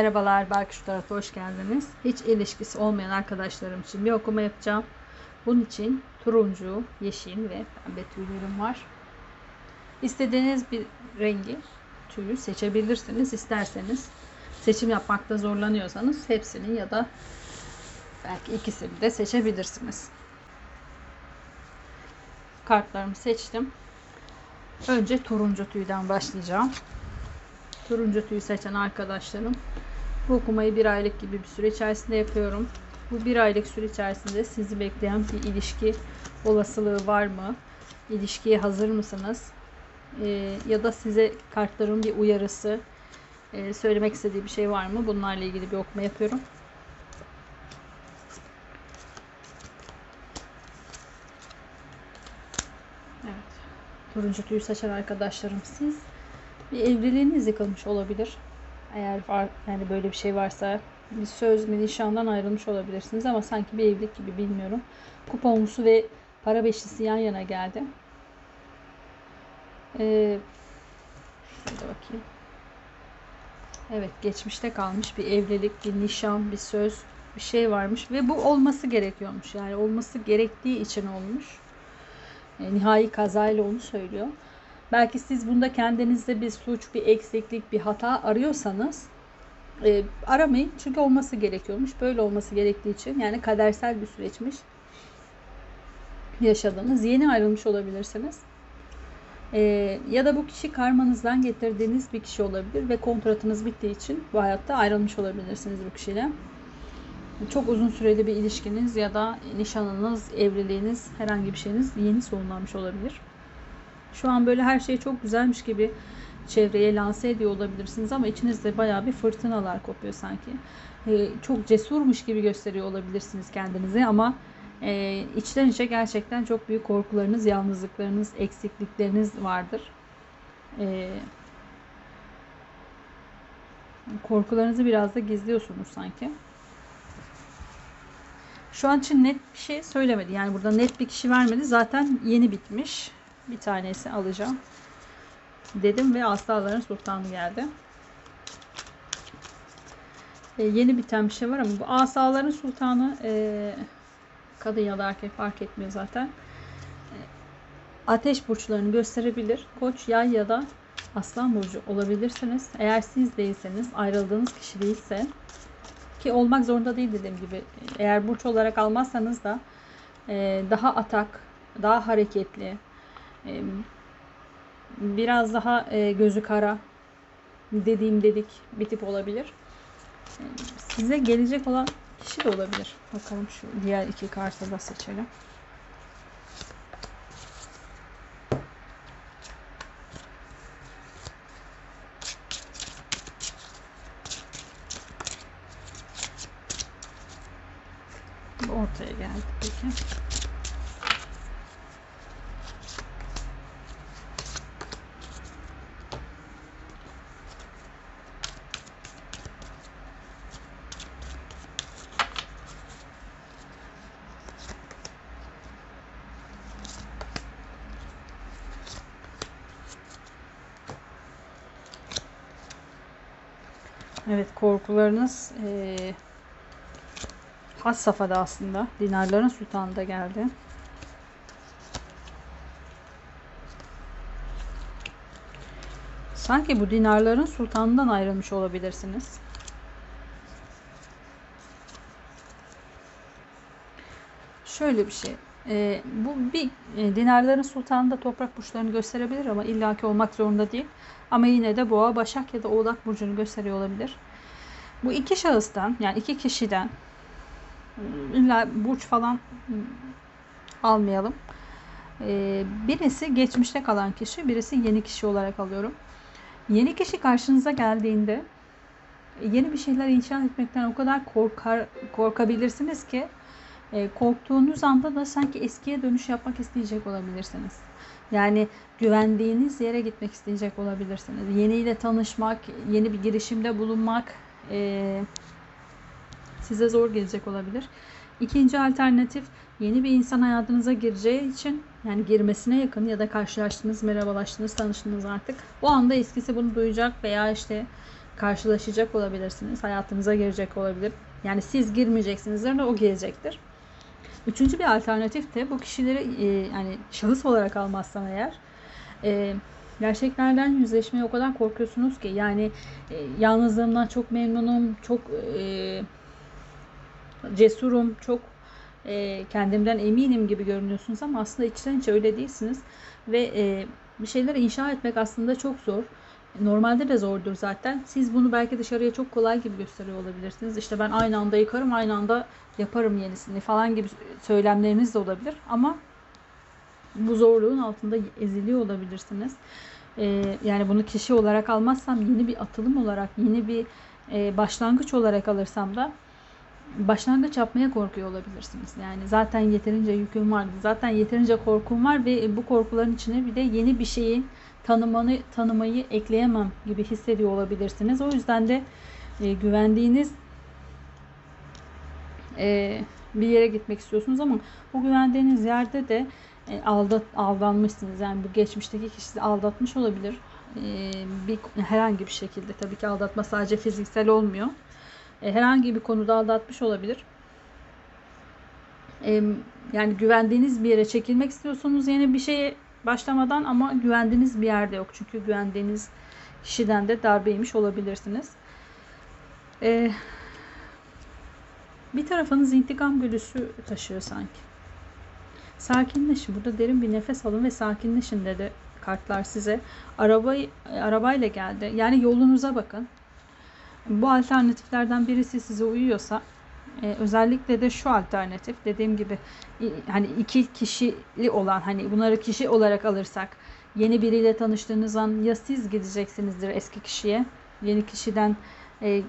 Merhabalar, belki şu tarafa hoş geldiniz. Hiç ilişkisi olmayan arkadaşlarım için bir okuma yapacağım. Bunun için turuncu, yeşil ve pembe tüylerim var. İstediğiniz bir rengi, tüyü seçebilirsiniz. İsterseniz seçim yapmakta zorlanıyorsanız hepsini ya da belki ikisini de seçebilirsiniz. Kartlarımı seçtim. Önce turuncu tüyden başlayacağım. Turuncu tüyü seçen arkadaşlarım bu okumayı bir aylık gibi bir süre içerisinde yapıyorum. Bu bir aylık süre içerisinde sizi bekleyen bir ilişki olasılığı var mı? İlişkiye hazır mısınız? Ee, ya da size kartların bir uyarısı, e, söylemek istediği bir şey var mı? Bunlarla ilgili bir okuma yapıyorum. Evet. Turuncu tüyü seçen arkadaşlarım siz bir evliliğiniz yıkılmış olabilir. Eğer var, yani böyle bir şey varsa bir söz bir nişandan ayrılmış olabilirsiniz ama sanki bir evlilik gibi bilmiyorum. Kuponlusu ve para beşlisi yan yana geldi. Ee, şurada bakayım. Evet geçmişte kalmış bir evlilik, bir nişan, bir söz, bir şey varmış ve bu olması gerekiyormuş. Yani olması gerektiği için olmuş. E, nihai kazayla onu söylüyor. Belki siz bunda kendinizde bir suç, bir eksiklik, bir hata arıyorsanız e, aramayın. Çünkü olması gerekiyormuş. Böyle olması gerektiği için. Yani kadersel bir süreçmiş. Yaşadığınız. Yeni ayrılmış olabilirsiniz. E, ya da bu kişi karmanızdan getirdiğiniz bir kişi olabilir ve kontratınız bittiği için bu hayatta ayrılmış olabilirsiniz bu kişiyle. Çok uzun süreli bir ilişkiniz ya da nişanınız, evliliğiniz, herhangi bir şeyiniz yeni sonlanmış olabilir. Şu an böyle her şey çok güzelmiş gibi çevreye lanse ediyor olabilirsiniz ama içinizde bayağı bir fırtınalar kopuyor sanki. Ee, çok cesurmuş gibi gösteriyor olabilirsiniz kendinizi ama e, içten içe gerçekten çok büyük korkularınız, yalnızlıklarınız, eksiklikleriniz vardır. Ee, korkularınızı biraz da gizliyorsunuz sanki. Şu an için net bir şey söylemedi. Yani burada net bir kişi vermedi. Zaten yeni bitmiş bir tanesi alacağım dedim ve asaların sultanı geldi. E, yeni biten bir şey var ama bu asaların sultanı e, kadın ya da erkek fark etmiyor zaten. E, ateş burçlarını gösterebilir. Koç, yay ya da aslan burcu olabilirsiniz. Eğer siz değilseniz, ayrıldığınız kişi değilse ki olmak zorunda değil dediğim gibi. Eğer burç olarak almazsanız da e, daha atak, daha hareketli, biraz daha e, gözü kara dediğim dedik bir tip olabilir. Size gelecek olan kişi de olabilir. Bakalım şu diğer iki kartı da seçelim. Ortaya geldi peki. Evet korkularınız e, has safhada aslında. Dinarların sultanı da geldi. Sanki bu dinarların sultanından ayrılmış olabilirsiniz. Şöyle bir şey. E, bu bir e, dinarların sultanı da toprak burçlarını gösterebilir ama illaki olmak zorunda değil. Ama yine de boğa, başak ya da oğlak burcunu gösteriyor olabilir. Bu iki şahıstan yani iki kişiden illa burç falan almayalım. E, birisi geçmişte kalan kişi, birisi yeni kişi olarak alıyorum. Yeni kişi karşınıza geldiğinde yeni bir şeyler inşa etmekten o kadar korkar korkabilirsiniz ki e, korktuğunuz anda da sanki eskiye dönüş yapmak isteyecek olabilirsiniz. Yani güvendiğiniz yere gitmek isteyecek olabilirsiniz. Yeniyle tanışmak, yeni bir girişimde bulunmak e, size zor gelecek olabilir. İkinci alternatif yeni bir insan hayatınıza gireceği için yani girmesine yakın ya da karşılaştınız, merhabalaştınız, tanıştınız artık. O anda eskisi bunu duyacak veya işte karşılaşacak olabilirsiniz. Hayatınıza girecek olabilir. Yani siz girmeyeceksinizdir de o gelecektir. Üçüncü bir alternatif de bu kişileri e, yani şahıs olarak almazsam eğer e, gerçeklerden yüzleşmeye o kadar korkuyorsunuz ki yani e, yalnızlığımdan çok memnunum, çok e, cesurum, çok e, kendimden eminim gibi görünüyorsunuz ama aslında içten içe öyle değilsiniz ve e, bir şeyleri inşa etmek aslında çok zor. Normalde de zordur zaten. Siz bunu belki dışarıya çok kolay gibi gösteriyor olabilirsiniz. İşte ben aynı anda yıkarım, aynı anda yaparım yenisini falan gibi söylemleriniz de olabilir. Ama bu zorluğun altında eziliyor olabilirsiniz. Ee, yani bunu kişi olarak almazsam, yeni bir atılım olarak, yeni bir e, başlangıç olarak alırsam da başlangıç yapmaya korkuyor olabilirsiniz. Yani zaten yeterince yüküm vardı. Zaten yeterince korkum var ve bu korkuların içine bir de yeni bir şeyi tanımanı tanımayı ekleyemem gibi hissediyor olabilirsiniz. O yüzden de e, güvendiğiniz e, bir yere gitmek istiyorsunuz ama o güvendiğiniz yerde de e, aldat aldanmışsınız. Yani bu geçmişteki kişi sizi aldatmış olabilir. E, bir herhangi bir şekilde tabii ki aldatma sadece fiziksel olmuyor. E, herhangi bir konuda aldatmış olabilir. Yani güvendiğiniz bir yere çekilmek istiyorsunuz yeni bir şeye başlamadan ama güvendiğiniz bir yerde yok. Çünkü güvendiğiniz kişiden de darbe yemiş olabilirsiniz. Bir tarafınız intikam güdüsü taşıyor sanki. Sakinleşin. Burada derin bir nefes alın ve sakinleşin dedi kartlar size. Arabayı arabayla geldi. Yani yolunuza bakın. Bu alternatiflerden birisi size uyuyorsa e, özellikle de şu alternatif dediğim gibi hani iki kişili olan hani bunları kişi olarak alırsak yeni biriyle tanıştığınız an ya siz gideceksinizdir eski kişiye yeni kişiden e,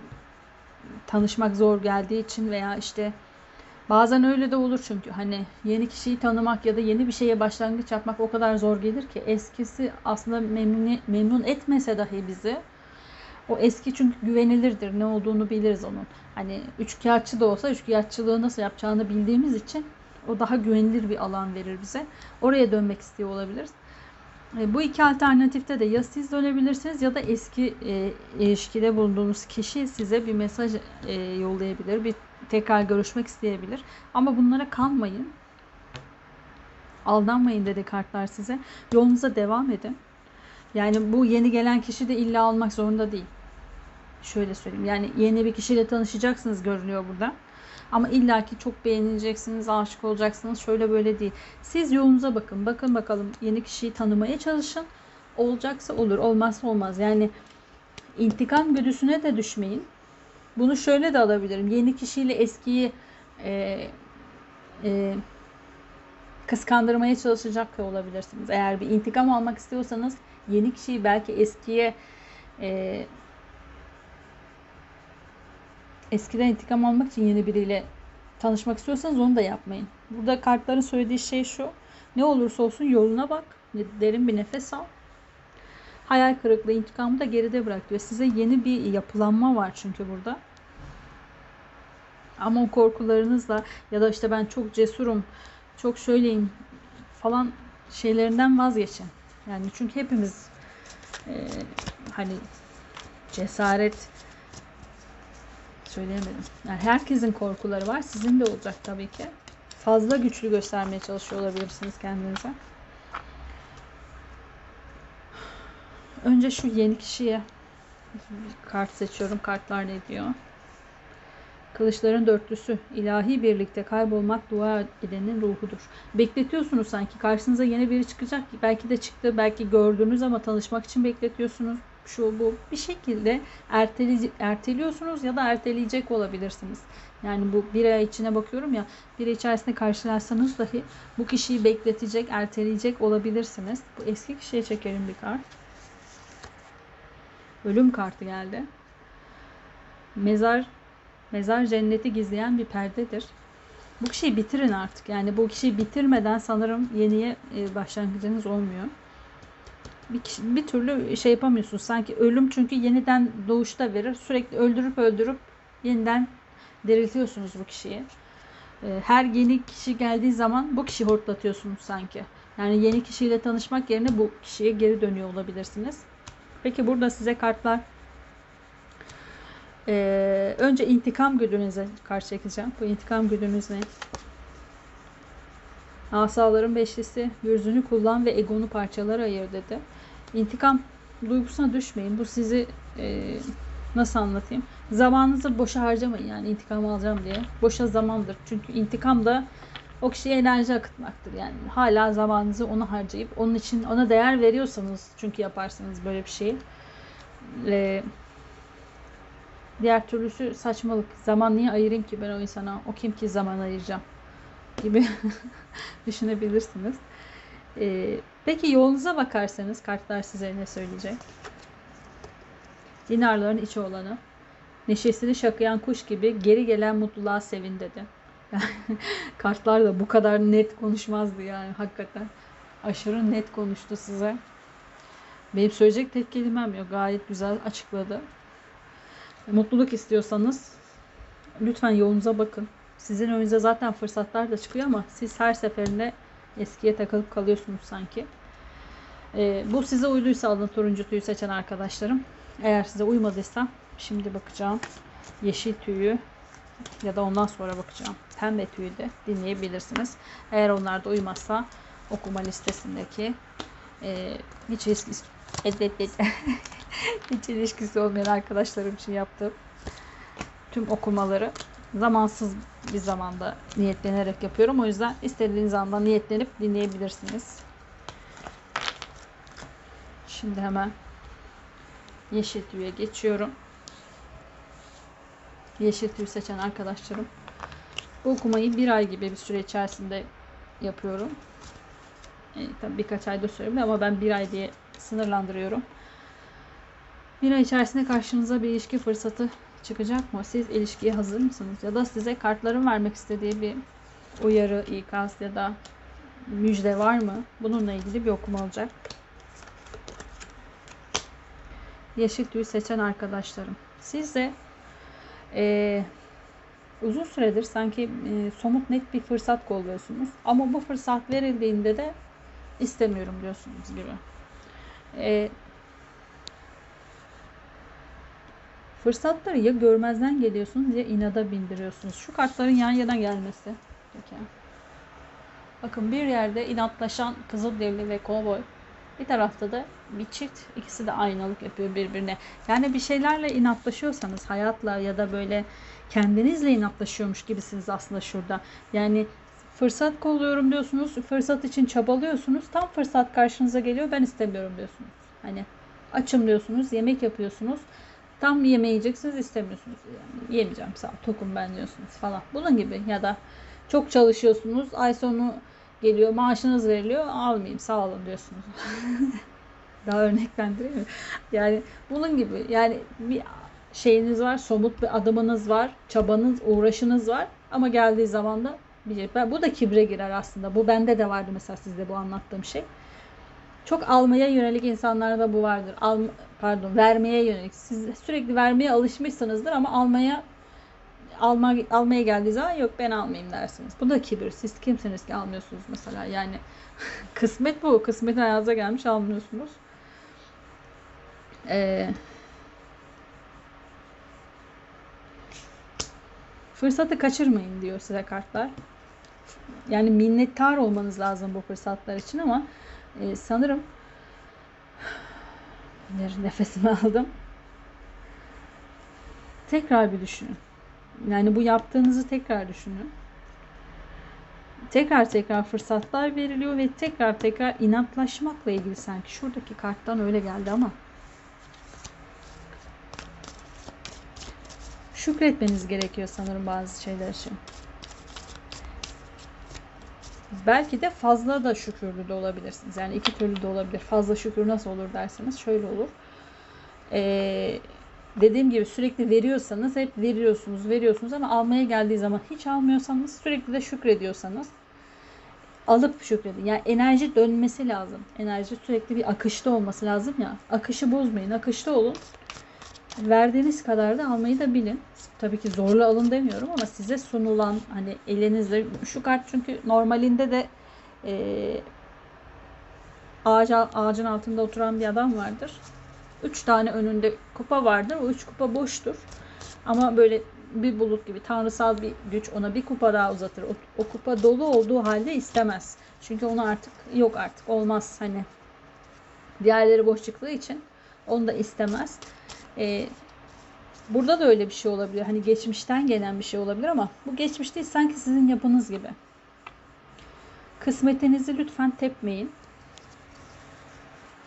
tanışmak zor geldiği için veya işte bazen öyle de olur çünkü hani yeni kişiyi tanımak ya da yeni bir şeye başlangıç yapmak o kadar zor gelir ki eskisi aslında memnun, memnun etmese dahi bizi o eski çünkü güvenilirdir. Ne olduğunu biliriz onun. Hani üçkağıtçı da olsa üçkağıtçılığı nasıl yapacağını bildiğimiz için o daha güvenilir bir alan verir bize. Oraya dönmek istiyor olabiliriz. E, bu iki alternatifte de ya siz dönebilirsiniz ya da eski e, ilişkide bulunduğunuz kişi size bir mesaj e, yollayabilir. Bir tekrar görüşmek isteyebilir. Ama bunlara kanmayın. Aldanmayın dedi kartlar size. Yolunuza devam edin. Yani bu yeni gelen kişi de illa almak zorunda değil. Şöyle söyleyeyim. Yani yeni bir kişiyle tanışacaksınız görünüyor burada. Ama illaki çok beğenileceksiniz, aşık olacaksınız. Şöyle böyle değil. Siz yolunuza bakın. Bakın bakalım yeni kişiyi tanımaya çalışın. Olacaksa olur, olmazsa olmaz. Yani intikam güdüsüne de düşmeyin. Bunu şöyle de alabilirim. Yeni kişiyle eskiyi e, e, kıskandırmaya çalışacak olabilirsiniz. Eğer bir intikam almak istiyorsanız yeni kişiyi belki eskiye e, eskiden intikam almak için yeni biriyle tanışmak istiyorsanız onu da yapmayın. Burada kartların söylediği şey şu. Ne olursa olsun yoluna bak. Derin bir nefes al. Hayal kırıklığı, intikamı da geride bırak diyor. Size yeni bir yapılanma var çünkü burada. Ama o korkularınızla ya da işte ben çok cesurum, çok şöyleyim falan şeylerinden vazgeçin. Yani çünkü hepimiz e, hani cesaret söyleyemedim. Yani herkesin korkuları var. Sizin de olacak tabii ki. Fazla güçlü göstermeye çalışıyor olabilirsiniz kendinize. Önce şu yeni kişiye bir kart seçiyorum. Kartlar ne diyor? Kılıçların dörtlüsü. ilahi birlikte kaybolmak dua edenin ruhudur. Bekletiyorsunuz sanki. Karşınıza yeni biri çıkacak. Belki de çıktı. Belki gördünüz ama tanışmak için bekletiyorsunuz. Şu bu. Bir şekilde erteli, erteliyorsunuz ya da erteleyecek olabilirsiniz. Yani bu bir ay içine bakıyorum ya. Bir ay içerisinde karşılarsanız dahi bu kişiyi bekletecek, erteleyecek olabilirsiniz. Bu eski kişiye çekelim bir kart. Ölüm kartı geldi. Mezar Mezar cenneti gizleyen bir perdedir. Bu kişiyi bitirin artık. Yani bu kişiyi bitirmeden sanırım yeniye e, başlangıcınız olmuyor. Bir, kişi, bir türlü şey yapamıyorsunuz. Sanki ölüm çünkü yeniden doğuşta verir. Sürekli öldürüp öldürüp yeniden diriltiyorsunuz bu kişiyi. E, her yeni kişi geldiği zaman bu kişi hortlatıyorsunuz sanki. Yani yeni kişiyle tanışmak yerine bu kişiye geri dönüyor olabilirsiniz. Peki burada size kartlar Ee, önce intikam güdünüze karşı çekeceğim. Bu intikam güdünüz ne? Asaların beşlisi yüzünü kullan ve egonu parçalara ayır dedi. İntikam duygusuna düşmeyin. Bu sizi e, nasıl anlatayım? Zamanınızı boşa harcamayın yani intikam alacağım diye. Boşa zamandır. Çünkü intikam da o kişiye enerji akıtmaktır. Yani hala zamanınızı ona harcayıp onun için ona değer veriyorsanız çünkü yaparsınız böyle bir şeyi. Ee, diğer türlüsü saçmalık. Zaman niye ayırayım ki ben o insana? O kim ki zaman ayıracağım? Gibi düşünebilirsiniz. Ee, peki yolunuza bakarsanız kartlar size ne söyleyecek? Dinarların içi olanı. Neşesini şakıyan kuş gibi geri gelen mutluluğa sevin dedi. kartlar da bu kadar net konuşmazdı yani hakikaten. Aşırı net konuştu size. Benim söyleyecek tek kelimem yok. Gayet güzel açıkladı. Mutluluk istiyorsanız lütfen yolunuza bakın. Sizin önünüze zaten fırsatlar da çıkıyor ama siz her seferinde eskiye takılıp kalıyorsunuz sanki. Ee, bu size uyduysa alın turuncu tüyü seçen arkadaşlarım. Eğer size uymadıysa şimdi bakacağım. Yeşil tüyü ya da ondan sonra bakacağım. Pembe tüyü de dinleyebilirsiniz. Eğer onlar da uymazsa okuma listesindeki e, hiç ilişkisi hiç ilişkisi olmayan arkadaşlarım için yaptığım tüm okumaları zamansız bir zamanda niyetlenerek yapıyorum. O yüzden istediğiniz anda niyetlenip dinleyebilirsiniz. Şimdi hemen yeşil tüye geçiyorum. Yeşil tüy seçen arkadaşlarım. Bu okumayı bir ay gibi bir süre içerisinde yapıyorum. E, tabii birkaç ayda söylüyorum ama ben bir ay diye sınırlandırıyorum. Bir ay içerisinde karşınıza bir ilişki fırsatı çıkacak mı? Siz ilişkiye hazır mısınız? Ya da size kartların vermek istediği bir uyarı, ikaz ya da müjde var mı? Bununla ilgili bir okuma olacak. Yeşil tüy seçen arkadaşlarım. Siz de e, uzun süredir sanki e, somut net bir fırsat kolluyorsunuz. Ama bu fırsat verildiğinde de istemiyorum diyorsunuz gibi. E, fırsatları ya görmezden geliyorsunuz ya inada bindiriyorsunuz. Şu kartların yan yana gelmesi. Peki. Bakın bir yerde inatlaşan Kızılderili ve Kovboy. Bir tarafta da bir çift. ikisi de aynalık yapıyor birbirine. Yani bir şeylerle inatlaşıyorsanız hayatla ya da böyle kendinizle inatlaşıyormuş gibisiniz aslında şurada. Yani fırsat kolluyorum diyorsunuz. Fırsat için çabalıyorsunuz. Tam fırsat karşınıza geliyor. Ben istemiyorum diyorsunuz. Hani açım diyorsunuz. Yemek yapıyorsunuz. Tam yemeği yiyeceksiniz istemiyorsunuz. Yani yemeyeceğim sağ ol, tokum ben diyorsunuz falan. Bunun gibi ya da çok çalışıyorsunuz. Ay sonu geliyor maaşınız veriliyor. Almayayım sağ olun diyorsunuz. Daha örneklendireyim mi? Yani bunun gibi yani bir şeyiniz var, somut bir adımınız var, çabanız, uğraşınız var ama geldiği zaman da bir ben, bu da kibre girer aslında. Bu bende de vardı mesela sizde bu anlattığım şey. Çok almaya yönelik insanlarda bu vardır. Al, pardon, vermeye yönelik. Siz sürekli vermeye alışmışsınızdır ama almaya alma, almaya geldiği zaman yok ben almayayım dersiniz. Bu da kibir. Siz kimsiniz ki almıyorsunuz mesela. Yani kısmet bu. Kısmet hayatınıza gelmiş almıyorsunuz. Ee, fırsatı kaçırmayın diyor size kartlar. Yani minnettar olmanız lazım bu fırsatlar için ama e, sanırım nefesimi aldım. Tekrar bir düşünün. Yani bu yaptığınızı tekrar düşünün. Tekrar tekrar fırsatlar veriliyor ve tekrar tekrar inatlaşmakla ilgili sanki şuradaki karttan öyle geldi ama şükretmeniz gerekiyor sanırım bazı şeyler için. Belki de fazla da şükürlü de olabilirsiniz. Yani iki türlü de olabilir. Fazla şükür nasıl olur derseniz şöyle olur. Ee, dediğim gibi sürekli veriyorsanız hep veriyorsunuz, veriyorsunuz ama almaya geldiği zaman hiç almıyorsanız sürekli de şükrediyorsanız alıp şükredin. Yani enerji dönmesi lazım. Enerji sürekli bir akışta olması lazım ya. Akışı bozmayın. Akışta olun. Verdiğiniz kadar da almayı da bilin. Tabii ki zorla alın demiyorum ama size sunulan hani elinizde şu kart çünkü normalinde de e, ağaca, ağacın altında oturan bir adam vardır. Üç tane önünde kupa vardır. O üç kupa boştur. Ama böyle bir bulut gibi tanrısal bir güç ona bir kupa daha uzatır. O, o kupa dolu olduğu halde istemez. Çünkü onu artık yok artık olmaz hani. Diğerleri boş çıktığı için onu da istemez. Ee, burada da öyle bir şey olabilir. Hani geçmişten gelen bir şey olabilir ama bu geçmiş değil sanki sizin yapınız gibi. Kısmetinizi lütfen tepmeyin.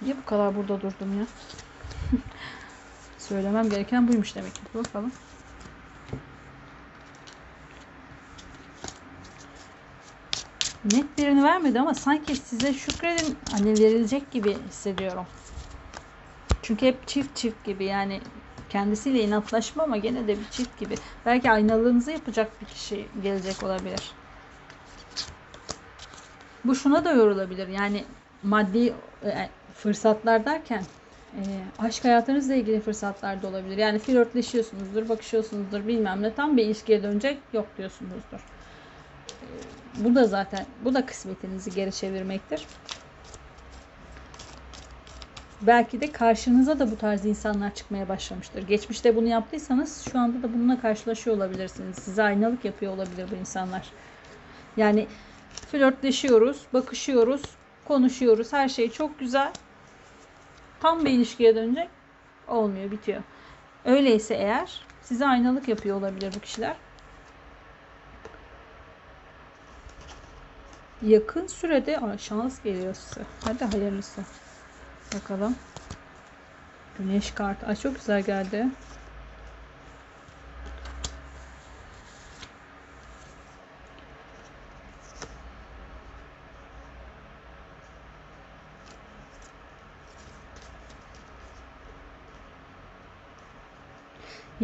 Niye bu kadar burada durdum ya? Söylemem gereken buymuş demek ki. Bakalım. Net birini vermedi ama sanki size şükredin hani verilecek gibi hissediyorum. Çünkü hep çift çift gibi yani kendisiyle inatlaşma ama gene de bir çift gibi. Belki aynalığınızı yapacak bir kişi gelecek olabilir. Bu şuna da yorulabilir. Yani maddi e, fırsatlar derken e, aşk hayatınızla ilgili fırsatlar da olabilir. Yani flörtleşiyorsunuzdur, bakışıyorsunuzdur bilmem ne. Tam bir ilişkiye dönecek yok diyorsunuzdur. E, bu da zaten bu da kısmetinizi geri çevirmektir. Belki de karşınıza da bu tarz insanlar çıkmaya başlamıştır. Geçmişte bunu yaptıysanız şu anda da bununla karşılaşıyor olabilirsiniz. Size aynalık yapıyor olabilir bu insanlar. Yani flörtleşiyoruz, bakışıyoruz, konuşuyoruz. Her şey çok güzel. Tam bir ilişkiye dönecek. Olmuyor, bitiyor. Öyleyse eğer size aynalık yapıyor olabilir bu kişiler. Yakın sürede Aa, şans geliyor size. Hadi hayırlısı. Bakalım. Güneş kartı. Ay çok güzel geldi.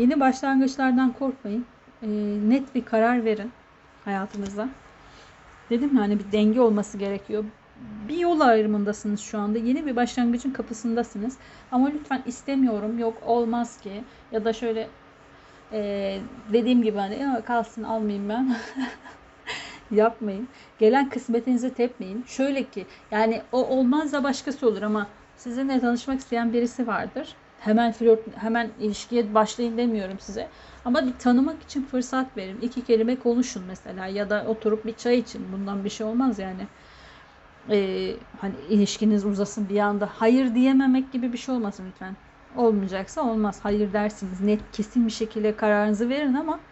Yeni başlangıçlardan korkmayın. Ee, net bir karar verin hayatınızda. Dedim ya hani bir denge olması gerekiyor. Bir yol ayrımındasınız şu anda. Yeni bir başlangıcın kapısındasınız. Ama lütfen istemiyorum, yok olmaz ki ya da şöyle e, dediğim gibi hani "Ya kalsın almayayım ben. Yapmayın. Gelen kısmetinizi tepmeyin. Şöyle ki yani o olmaz başkası olur ama sizinle tanışmak isteyen birisi vardır. Hemen flört, hemen ilişkiye başlayın demiyorum size. Ama bir tanımak için fırsat verin. İki kelime konuşun mesela ya da oturup bir çay için. Bundan bir şey olmaz yani. Ee, hani ilişkiniz uzasın bir anda. Hayır diyememek gibi bir şey olmasın lütfen. Olmayacaksa olmaz. Hayır dersiniz. Net kesin bir şekilde kararınızı verin ama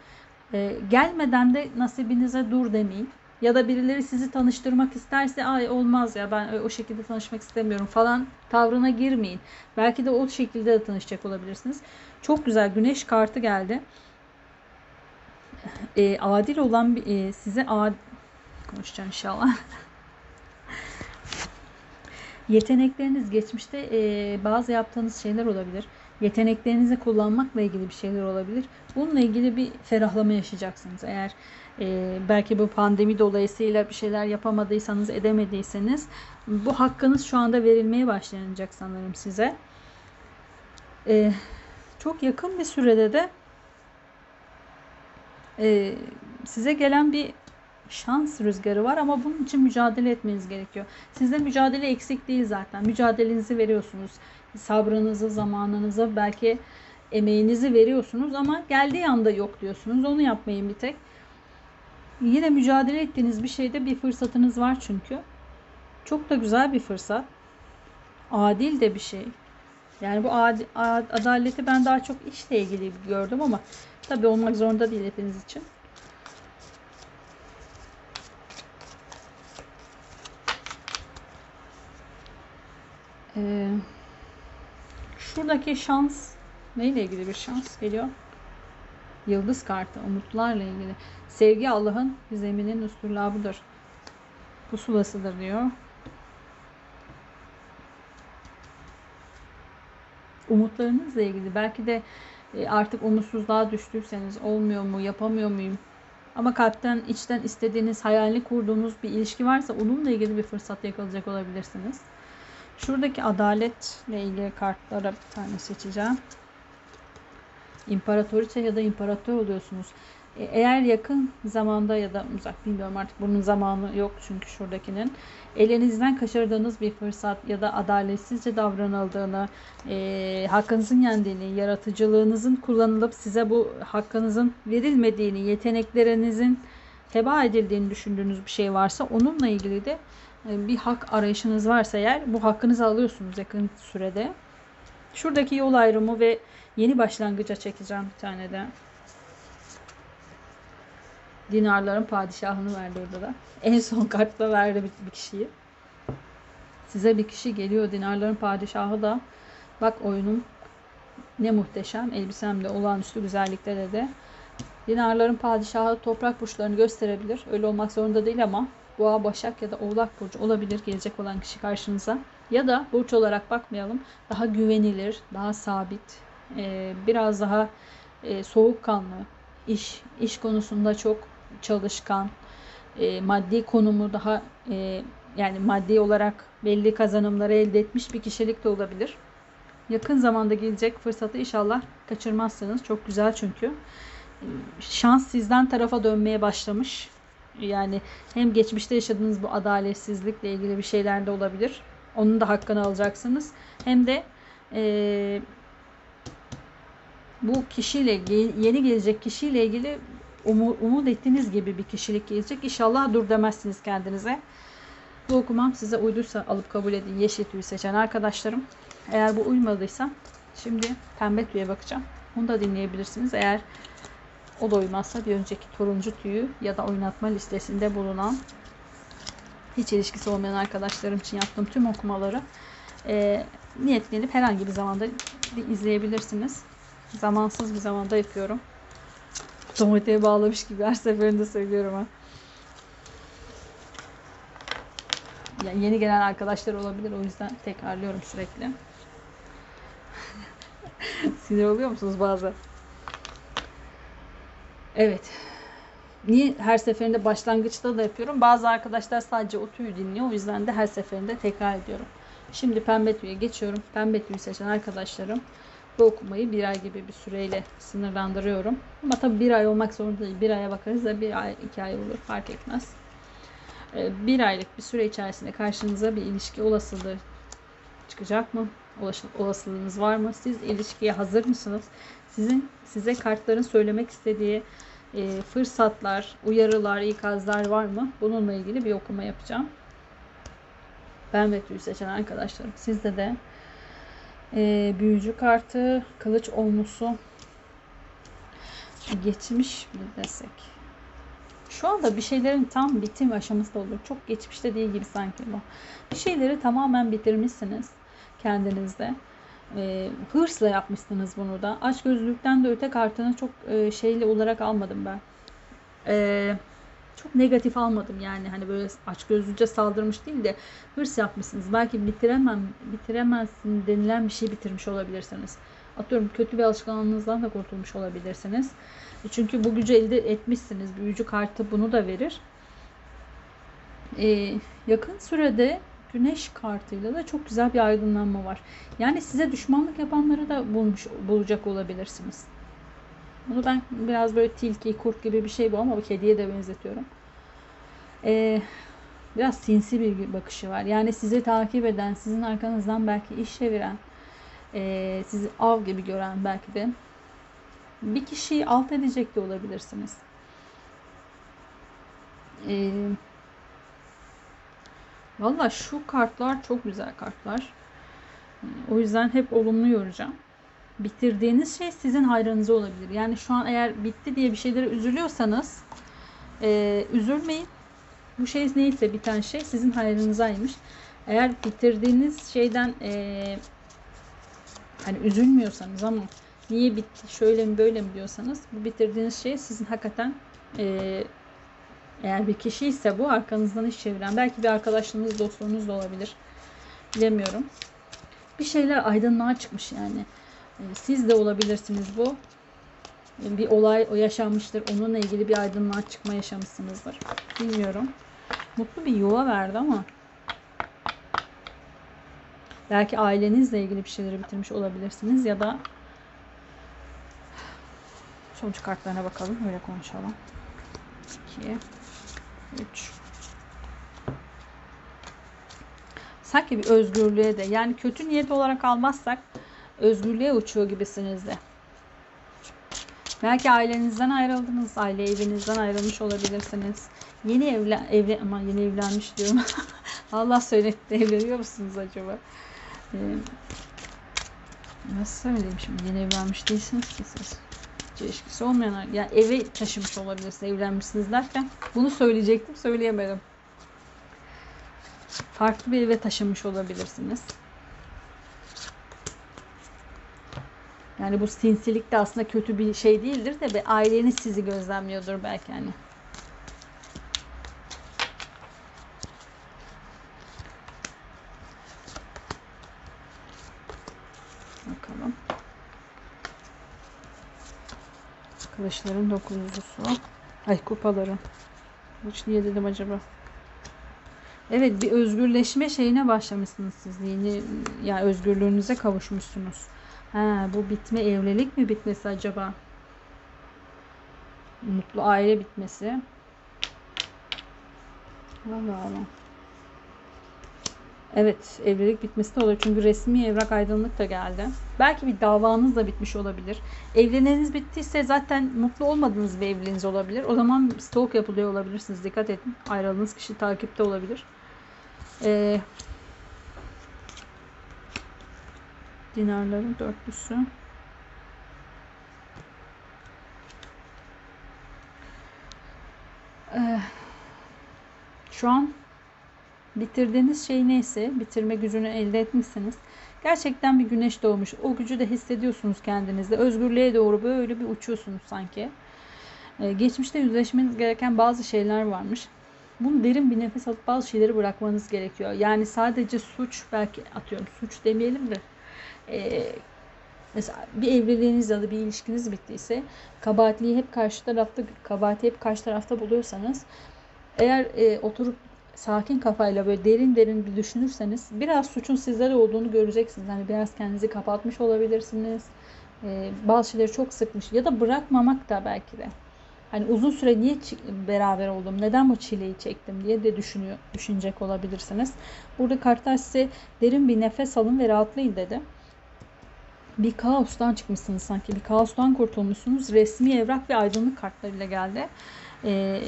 e, gelmeden de nasibinize dur demeyin. Ya da birileri sizi tanıştırmak isterse ay olmaz ya ben o şekilde tanışmak istemiyorum falan tavrına girmeyin. Belki de o şekilde de tanışacak olabilirsiniz. Çok güzel güneş kartı geldi. E, adil olan e, size ad konuşacağım inşallah. Yetenekleriniz geçmişte e, bazı yaptığınız şeyler olabilir. Yeteneklerinizi kullanmakla ilgili bir şeyler olabilir. Bununla ilgili bir ferahlama yaşayacaksınız. Eğer e, belki bu pandemi dolayısıyla bir şeyler yapamadıysanız, edemediyseniz bu hakkınız şu anda verilmeye başlanacak sanırım size. E, çok yakın bir sürede de e, size gelen bir şans rüzgarı var ama bunun için mücadele etmeniz gerekiyor. Sizde mücadele eksik değil zaten. Mücadelenizi veriyorsunuz. Sabrınızı, zamanınızı, belki emeğinizi veriyorsunuz ama geldiği anda yok diyorsunuz. Onu yapmayın bir tek. Yine mücadele ettiğiniz bir şeyde bir fırsatınız var çünkü. Çok da güzel bir fırsat. Adil de bir şey. Yani bu ad, ad, adaleti ben daha çok işle ilgili gördüm ama tabii olmak zorunda değil hepiniz için. Ee, şuradaki şans neyle ilgili bir şans geliyor? Yıldız kartı, umutlarla ilgili. Sevgi Allah'ın zeminin üstürlabıdır. Pusulasıdır diyor. Umutlarınızla ilgili. Belki de e, artık umutsuzluğa düştüyseniz olmuyor mu, yapamıyor muyum? Ama kalpten, içten istediğiniz, hayalini kurduğunuz bir ilişki varsa onunla ilgili bir fırsat yakalayacak olabilirsiniz. Şuradaki adaletle ilgili kartlara bir tane seçeceğim. İmparatoriçe ya da imparator oluyorsunuz. E, Eğer yakın zamanda ya da uzak bilmiyorum artık bunun zamanı yok çünkü şuradakinin elinizden kaçırdığınız bir fırsat ya da adaletsizce davranıldığını, e, hakkınızın yendiğini, yaratıcılığınızın kullanılıp size bu hakkınızın verilmediğini, yeteneklerinizin heba edildiğini düşündüğünüz bir şey varsa onunla ilgili de e, bir hak arayışınız varsa eğer bu hakkınızı alıyorsunuz yakın sürede. Şuradaki yol ayrımı ve yeni başlangıca çekeceğim bir tane de. Dinarların padişahını verdi orada da. En son kartta verdi bir, kişiyi. Size bir kişi geliyor dinarların padişahı da bak oyunum ne muhteşem elbisemde olağanüstü güzellikte de dinarların padişahı toprak burçlarını gösterebilir. Öyle olmak zorunda değil ama boğa, başak ya da oğlak burcu olabilir gelecek olan kişi karşınıza. Ya da burç olarak bakmayalım. Daha güvenilir, daha sabit, e, biraz daha e, soğukkanlı, iş iş konusunda çok çalışkan, e, maddi konumu daha e, yani maddi olarak belli kazanımları elde etmiş bir kişilik de olabilir. Yakın zamanda gelecek fırsatı inşallah kaçırmazsınız. Çok güzel çünkü. Şans sizden tarafa dönmeye başlamış. Yani hem geçmişte yaşadığınız bu adaletsizlikle ilgili bir şeyler de olabilir. Onun da hakkını alacaksınız. Hem de e, bu kişiyle yeni gelecek kişiyle ilgili umu- umut ettiğiniz gibi bir kişilik gelecek. İnşallah dur demezsiniz kendinize. Bu okumam size uyduysa alıp kabul edin. Yeşil tüyü seçen arkadaşlarım. Eğer bu uymadıysa şimdi pembe tüye bakacağım. Onu da dinleyebilirsiniz. Eğer o da uymazsa bir önceki turuncu tüyü ya da oynatma listesinde bulunan hiç ilişkisi olmayan arkadaşlarım için yaptığım tüm okumaları e, niyetlenip herhangi bir zamanda izleyebilirsiniz. Zamansız bir zamanda yapıyorum. Otomatiğe bağlamış gibi her seferinde söylüyorum ha. Yani yeni gelen arkadaşlar olabilir o yüzden tekrarlıyorum sürekli. Sinir oluyor musunuz bazen? Evet. Niye her seferinde başlangıçta da yapıyorum? Bazı arkadaşlar sadece o tüyü dinliyor. O yüzden de her seferinde tekrar ediyorum. Şimdi pembe tüye geçiyorum. Pembe tüyü seçen arkadaşlarım bu okumayı bir ay gibi bir süreyle sınırlandırıyorum. Ama tabii bir ay olmak zorunda değil. Bir aya bakarız da bir ay, iki ay olur fark etmez. Ee, Bir aylık bir süre içerisinde karşınıza bir ilişki olasılığı çıkacak mı? Olasılığınız var mı? Siz ilişkiye hazır mısınız? Sizin size kartların söylemek istediği e, fırsatlar, uyarılar, ikazlar var mı? Bununla ilgili bir okuma yapacağım. Ben ve seçen arkadaşlarım. Sizde de e, büyücü kartı, kılıç olmusu geçmiş mi desek? Şu anda bir şeylerin tam bitim aşaması olur. Çok geçmişte değil gibi sanki bu. Bir şeyleri tamamen bitirmişsiniz kendinizde. E, hırsla yapmışsınız bunu da. Açgözlülükten de öte kartını çok e, şeyli olarak almadım ben. E, çok negatif almadım yani hani böyle açgözlüce saldırmış değil de hırs yapmışsınız. Belki bitiremem, bitiremezsin denilen bir şey bitirmiş olabilirsiniz. Atıyorum kötü bir alışkanlığınızdan da kurtulmuş olabilirsiniz. E, Çünkü bu gücü elde etmişsiniz. Büyücü kartı bunu da verir. Ee, yakın sürede güneş kartıyla da çok güzel bir aydınlanma var. Yani size düşmanlık yapanları da bulmuş, bulacak olabilirsiniz. Bunu ben biraz böyle tilki, kurt gibi bir şey bu ama bu kediye de benzetiyorum. Ee, biraz sinsi bir bakışı var. Yani sizi takip eden, sizin arkanızdan belki iş çeviren, ee, sizi av gibi gören belki de bir kişiyi alt edecek de olabilirsiniz. Ee, Valla şu kartlar çok güzel kartlar. O yüzden hep olumlu yoracağım. Bitirdiğiniz şey sizin hayrınıza olabilir. Yani şu an eğer bitti diye bir şeylere üzülüyorsanız e, üzülmeyin. Bu şey neyse biten şey sizin hayrınızaymış. Eğer bitirdiğiniz şeyden e, hani üzülmüyorsanız ama niye bitti şöyle mi böyle mi diyorsanız bu bitirdiğiniz şey sizin hakikaten e, eğer bir kişi ise bu arkanızdan iş çeviren belki bir arkadaşınız dostluğunuz da olabilir. Bilemiyorum. Bir şeyler aydınlığa çıkmış yani. E, siz de olabilirsiniz bu. E, bir olay yaşanmıştır. Onunla ilgili bir aydınlığa çıkma yaşamışsınızdır. Bilmiyorum. Mutlu bir yuva verdi ama belki ailenizle ilgili bir şeyleri bitirmiş olabilirsiniz ya da Sonuç kartlarına bakalım. Öyle konuşalım. 2 3 Sanki bir özgürlüğe de yani kötü niyet olarak almazsak özgürlüğe uçuyor gibisiniz de. Belki ailenizden ayrıldınız, aile evinizden ayrılmış olabilirsiniz. Yeni evlen evli ama yeni evlenmiş diyorum. Allah söyletti evleniyor musunuz acaba? Ee, nasıl söyleyeyim şimdi yeni evlenmiş değilsiniz ki siz. İlişkisi olmayan yani eve taşımış olabilirsiniz evlenmişsiniz derken bunu söyleyecektim söyleyemedim. Farklı bir eve taşınmış olabilirsiniz. Yani bu sinsilik de aslında kötü bir şey değildir de be aileniz sizi gözlemliyordur belki hani. Bakalım. Kılıçların dokuzlusu. Ay kupaların. Kılıç niye dedim acaba? Evet bir özgürleşme şeyine başlamışsınız siz. Yeni yani özgürlüğünüze kavuşmuşsunuz. Ha, bu bitme evlilik mi bitmesi acaba? Mutlu aile bitmesi. Allah Allah. Evet, evlilik bitmesi de olur. Çünkü resmi evrak aydınlık da geldi. Belki bir davanız da bitmiş olabilir. Evliliğiniz bittiyse zaten mutlu olmadığınız bir evliliğiniz olabilir. O zaman stalk yapılıyor olabilirsiniz. Dikkat edin. Ayrıldığınız kişi takipte olabilir. Ee, dinarların dörtlüsü. Ee, şu an bitirdiğiniz şey neyse, bitirme gücünü elde etmişsiniz. Gerçekten bir güneş doğmuş. O gücü de hissediyorsunuz kendinizde. Özgürlüğe doğru böyle bir uçuyorsunuz sanki. Ee, geçmişte yüzleşmeniz gereken bazı şeyler varmış. Bunu derin bir nefes alıp bazı şeyleri bırakmanız gerekiyor. Yani sadece suç belki atıyorum suç demeyelim de e, mesela bir evliliğiniz ya da bir ilişkiniz bittiyse kabahatliği hep karşı tarafta kabahati hep karşı tarafta buluyorsanız eğer e, oturup sakin kafayla böyle derin derin bir düşünürseniz biraz suçun sizlere olduğunu göreceksiniz. Hani biraz kendinizi kapatmış olabilirsiniz. E, bazı şeyleri çok sıkmış ya da bırakmamak da belki de. Hani uzun süre niye beraber oldum, neden bu çileyi çektim diye de düşünüyor, düşünecek olabilirsiniz. Burada kartlar size derin bir nefes alın ve rahatlayın dedi. Bir kaostan çıkmışsınız sanki, bir kaostan kurtulmuşsunuz. Resmi evrak ve aydınlık kartlarıyla geldi. Ee,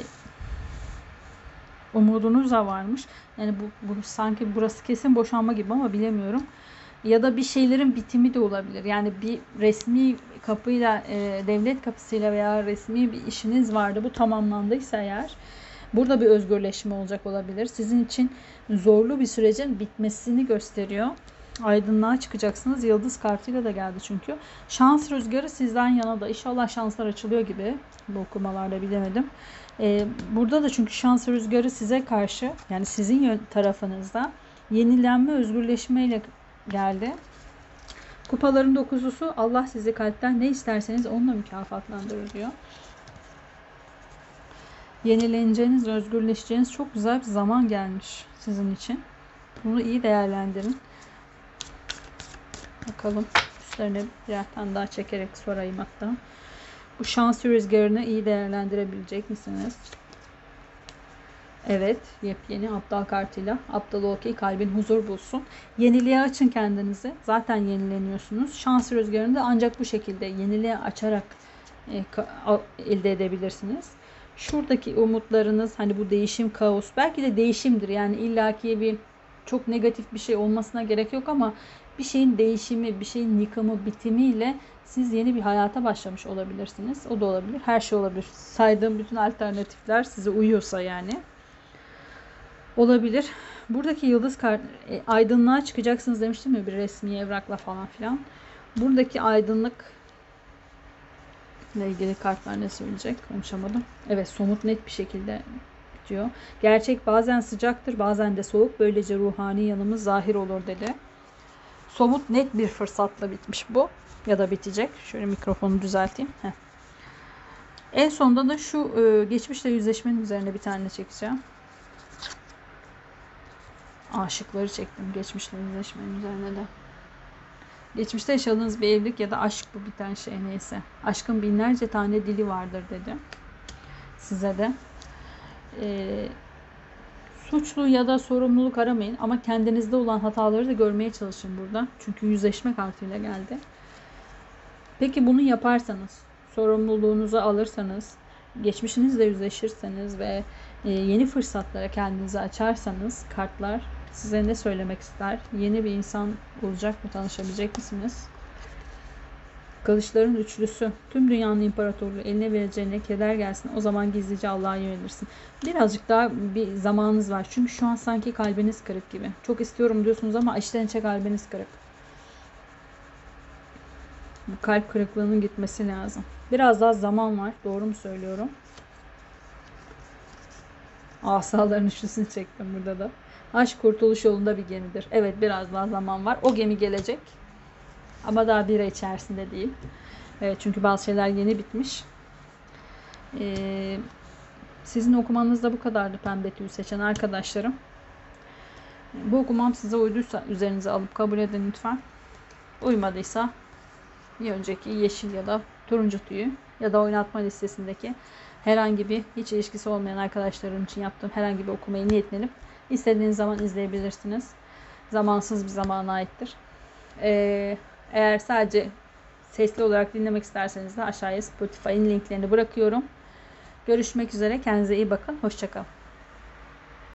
umudunuz da varmış. Yani bu, bu sanki burası kesin boşanma gibi ama bilemiyorum. Ya da bir şeylerin bitimi de olabilir. Yani bir resmi kapıyla, e, devlet kapısıyla veya resmi bir işiniz vardı. Bu tamamlandıysa eğer burada bir özgürleşme olacak olabilir. Sizin için zorlu bir sürecin bitmesini gösteriyor. Aydınlığa çıkacaksınız. Yıldız kartıyla da geldi çünkü. Şans rüzgarı sizden yana da. İnşallah şanslar açılıyor gibi. Bu okumalarda bilemedim. Ee, burada da çünkü şans rüzgarı size karşı yani sizin tarafınızda yenilenme, özgürleşmeyle geldi. Kupaların dokuzlusu Allah sizi kalpten ne isterseniz onunla mükafatlandırır diyor. Yenileneceğiniz, özgürleşeceğiniz çok güzel bir zaman gelmiş sizin için. Bunu iyi değerlendirin. Bakalım üstlerine birer daha çekerek sorayım hatta. Bu şans rüzgarını iyi değerlendirebilecek misiniz? Evet, yepyeni aptal kartıyla aptal ki kalbin huzur bulsun. Yeniliğe açın kendinizi. Zaten yenileniyorsunuz. Şans rüzgarını da ancak bu şekilde yeniliğe açarak e, elde edebilirsiniz. Şuradaki umutlarınız hani bu değişim kaos belki de değişimdir. Yani illaki bir çok negatif bir şey olmasına gerek yok ama bir şeyin değişimi, bir şeyin yıkımı, bitimiyle siz yeni bir hayata başlamış olabilirsiniz. O da olabilir. Her şey olabilir. Saydığım bütün alternatifler size uyuyorsa yani olabilir. Buradaki yıldız kart e, aydınlığa çıkacaksınız demiştim ya bir resmi evrakla falan filan. Buradaki aydınlık ile ilgili kartlar ne söyleyecek konuşamadım. Evet somut net bir şekilde bitiyor. Gerçek bazen sıcaktır bazen de soğuk. Böylece ruhani yanımız zahir olur dedi. Somut net bir fırsatla bitmiş bu. Ya da bitecek. Şöyle mikrofonu düzelteyim. Heh. En sonunda da şu e, geçmişle yüzleşmenin üzerine bir tane çekeceğim aşıkları çektim geçmişle yüzleşmenin üzerine de. Geçmişte yaşadığınız bir evlilik ya da aşk bu biten şey neyse. Aşkın binlerce tane dili vardır dedi. Size de. Ee, suçlu ya da sorumluluk aramayın ama kendinizde olan hataları da görmeye çalışın burada. Çünkü yüzleşme kartıyla geldi. Peki bunu yaparsanız, sorumluluğunuzu alırsanız, geçmişinizle yüzleşirseniz ve e, yeni fırsatlara kendinizi açarsanız kartlar size ne söylemek ister? Yeni bir insan olacak mı? Tanışabilecek misiniz? Kılıçların üçlüsü. Tüm dünyanın imparatorluğu eline vereceğine keder gelsin. O zaman gizlice Allah'a yönelirsin. Birazcık daha bir zamanınız var. Çünkü şu an sanki kalbiniz kırık gibi. Çok istiyorum diyorsunuz ama içten içe kalbiniz kırık. Bu kalp kırıklığının gitmesi lazım. Biraz daha zaman var. Doğru mu söylüyorum? Asaların üçlüsünü çektim burada da. Aşk kurtuluş yolunda bir gemidir. Evet biraz daha zaman var. O gemi gelecek. Ama daha bir ay içerisinde değil. Evet çünkü bazı şeyler yeni bitmiş. Ee, sizin okumanız da bu kadardı pembe tüyü seçen arkadaşlarım. Bu okumam size uyduysa üzerinize alıp kabul edin lütfen. Uymadıysa bir önceki yeşil ya da turuncu tüyü ya da oynatma listesindeki herhangi bir hiç ilişkisi olmayan arkadaşlarım için yaptığım herhangi bir okumayı niyetlenip istediğiniz zaman izleyebilirsiniz. Zamansız bir zamana aittir. Ee, eğer sadece sesli olarak dinlemek isterseniz de aşağıya Spotify'ın linklerini bırakıyorum. Görüşmek üzere. Kendinize iyi bakın. Hoşçakalın.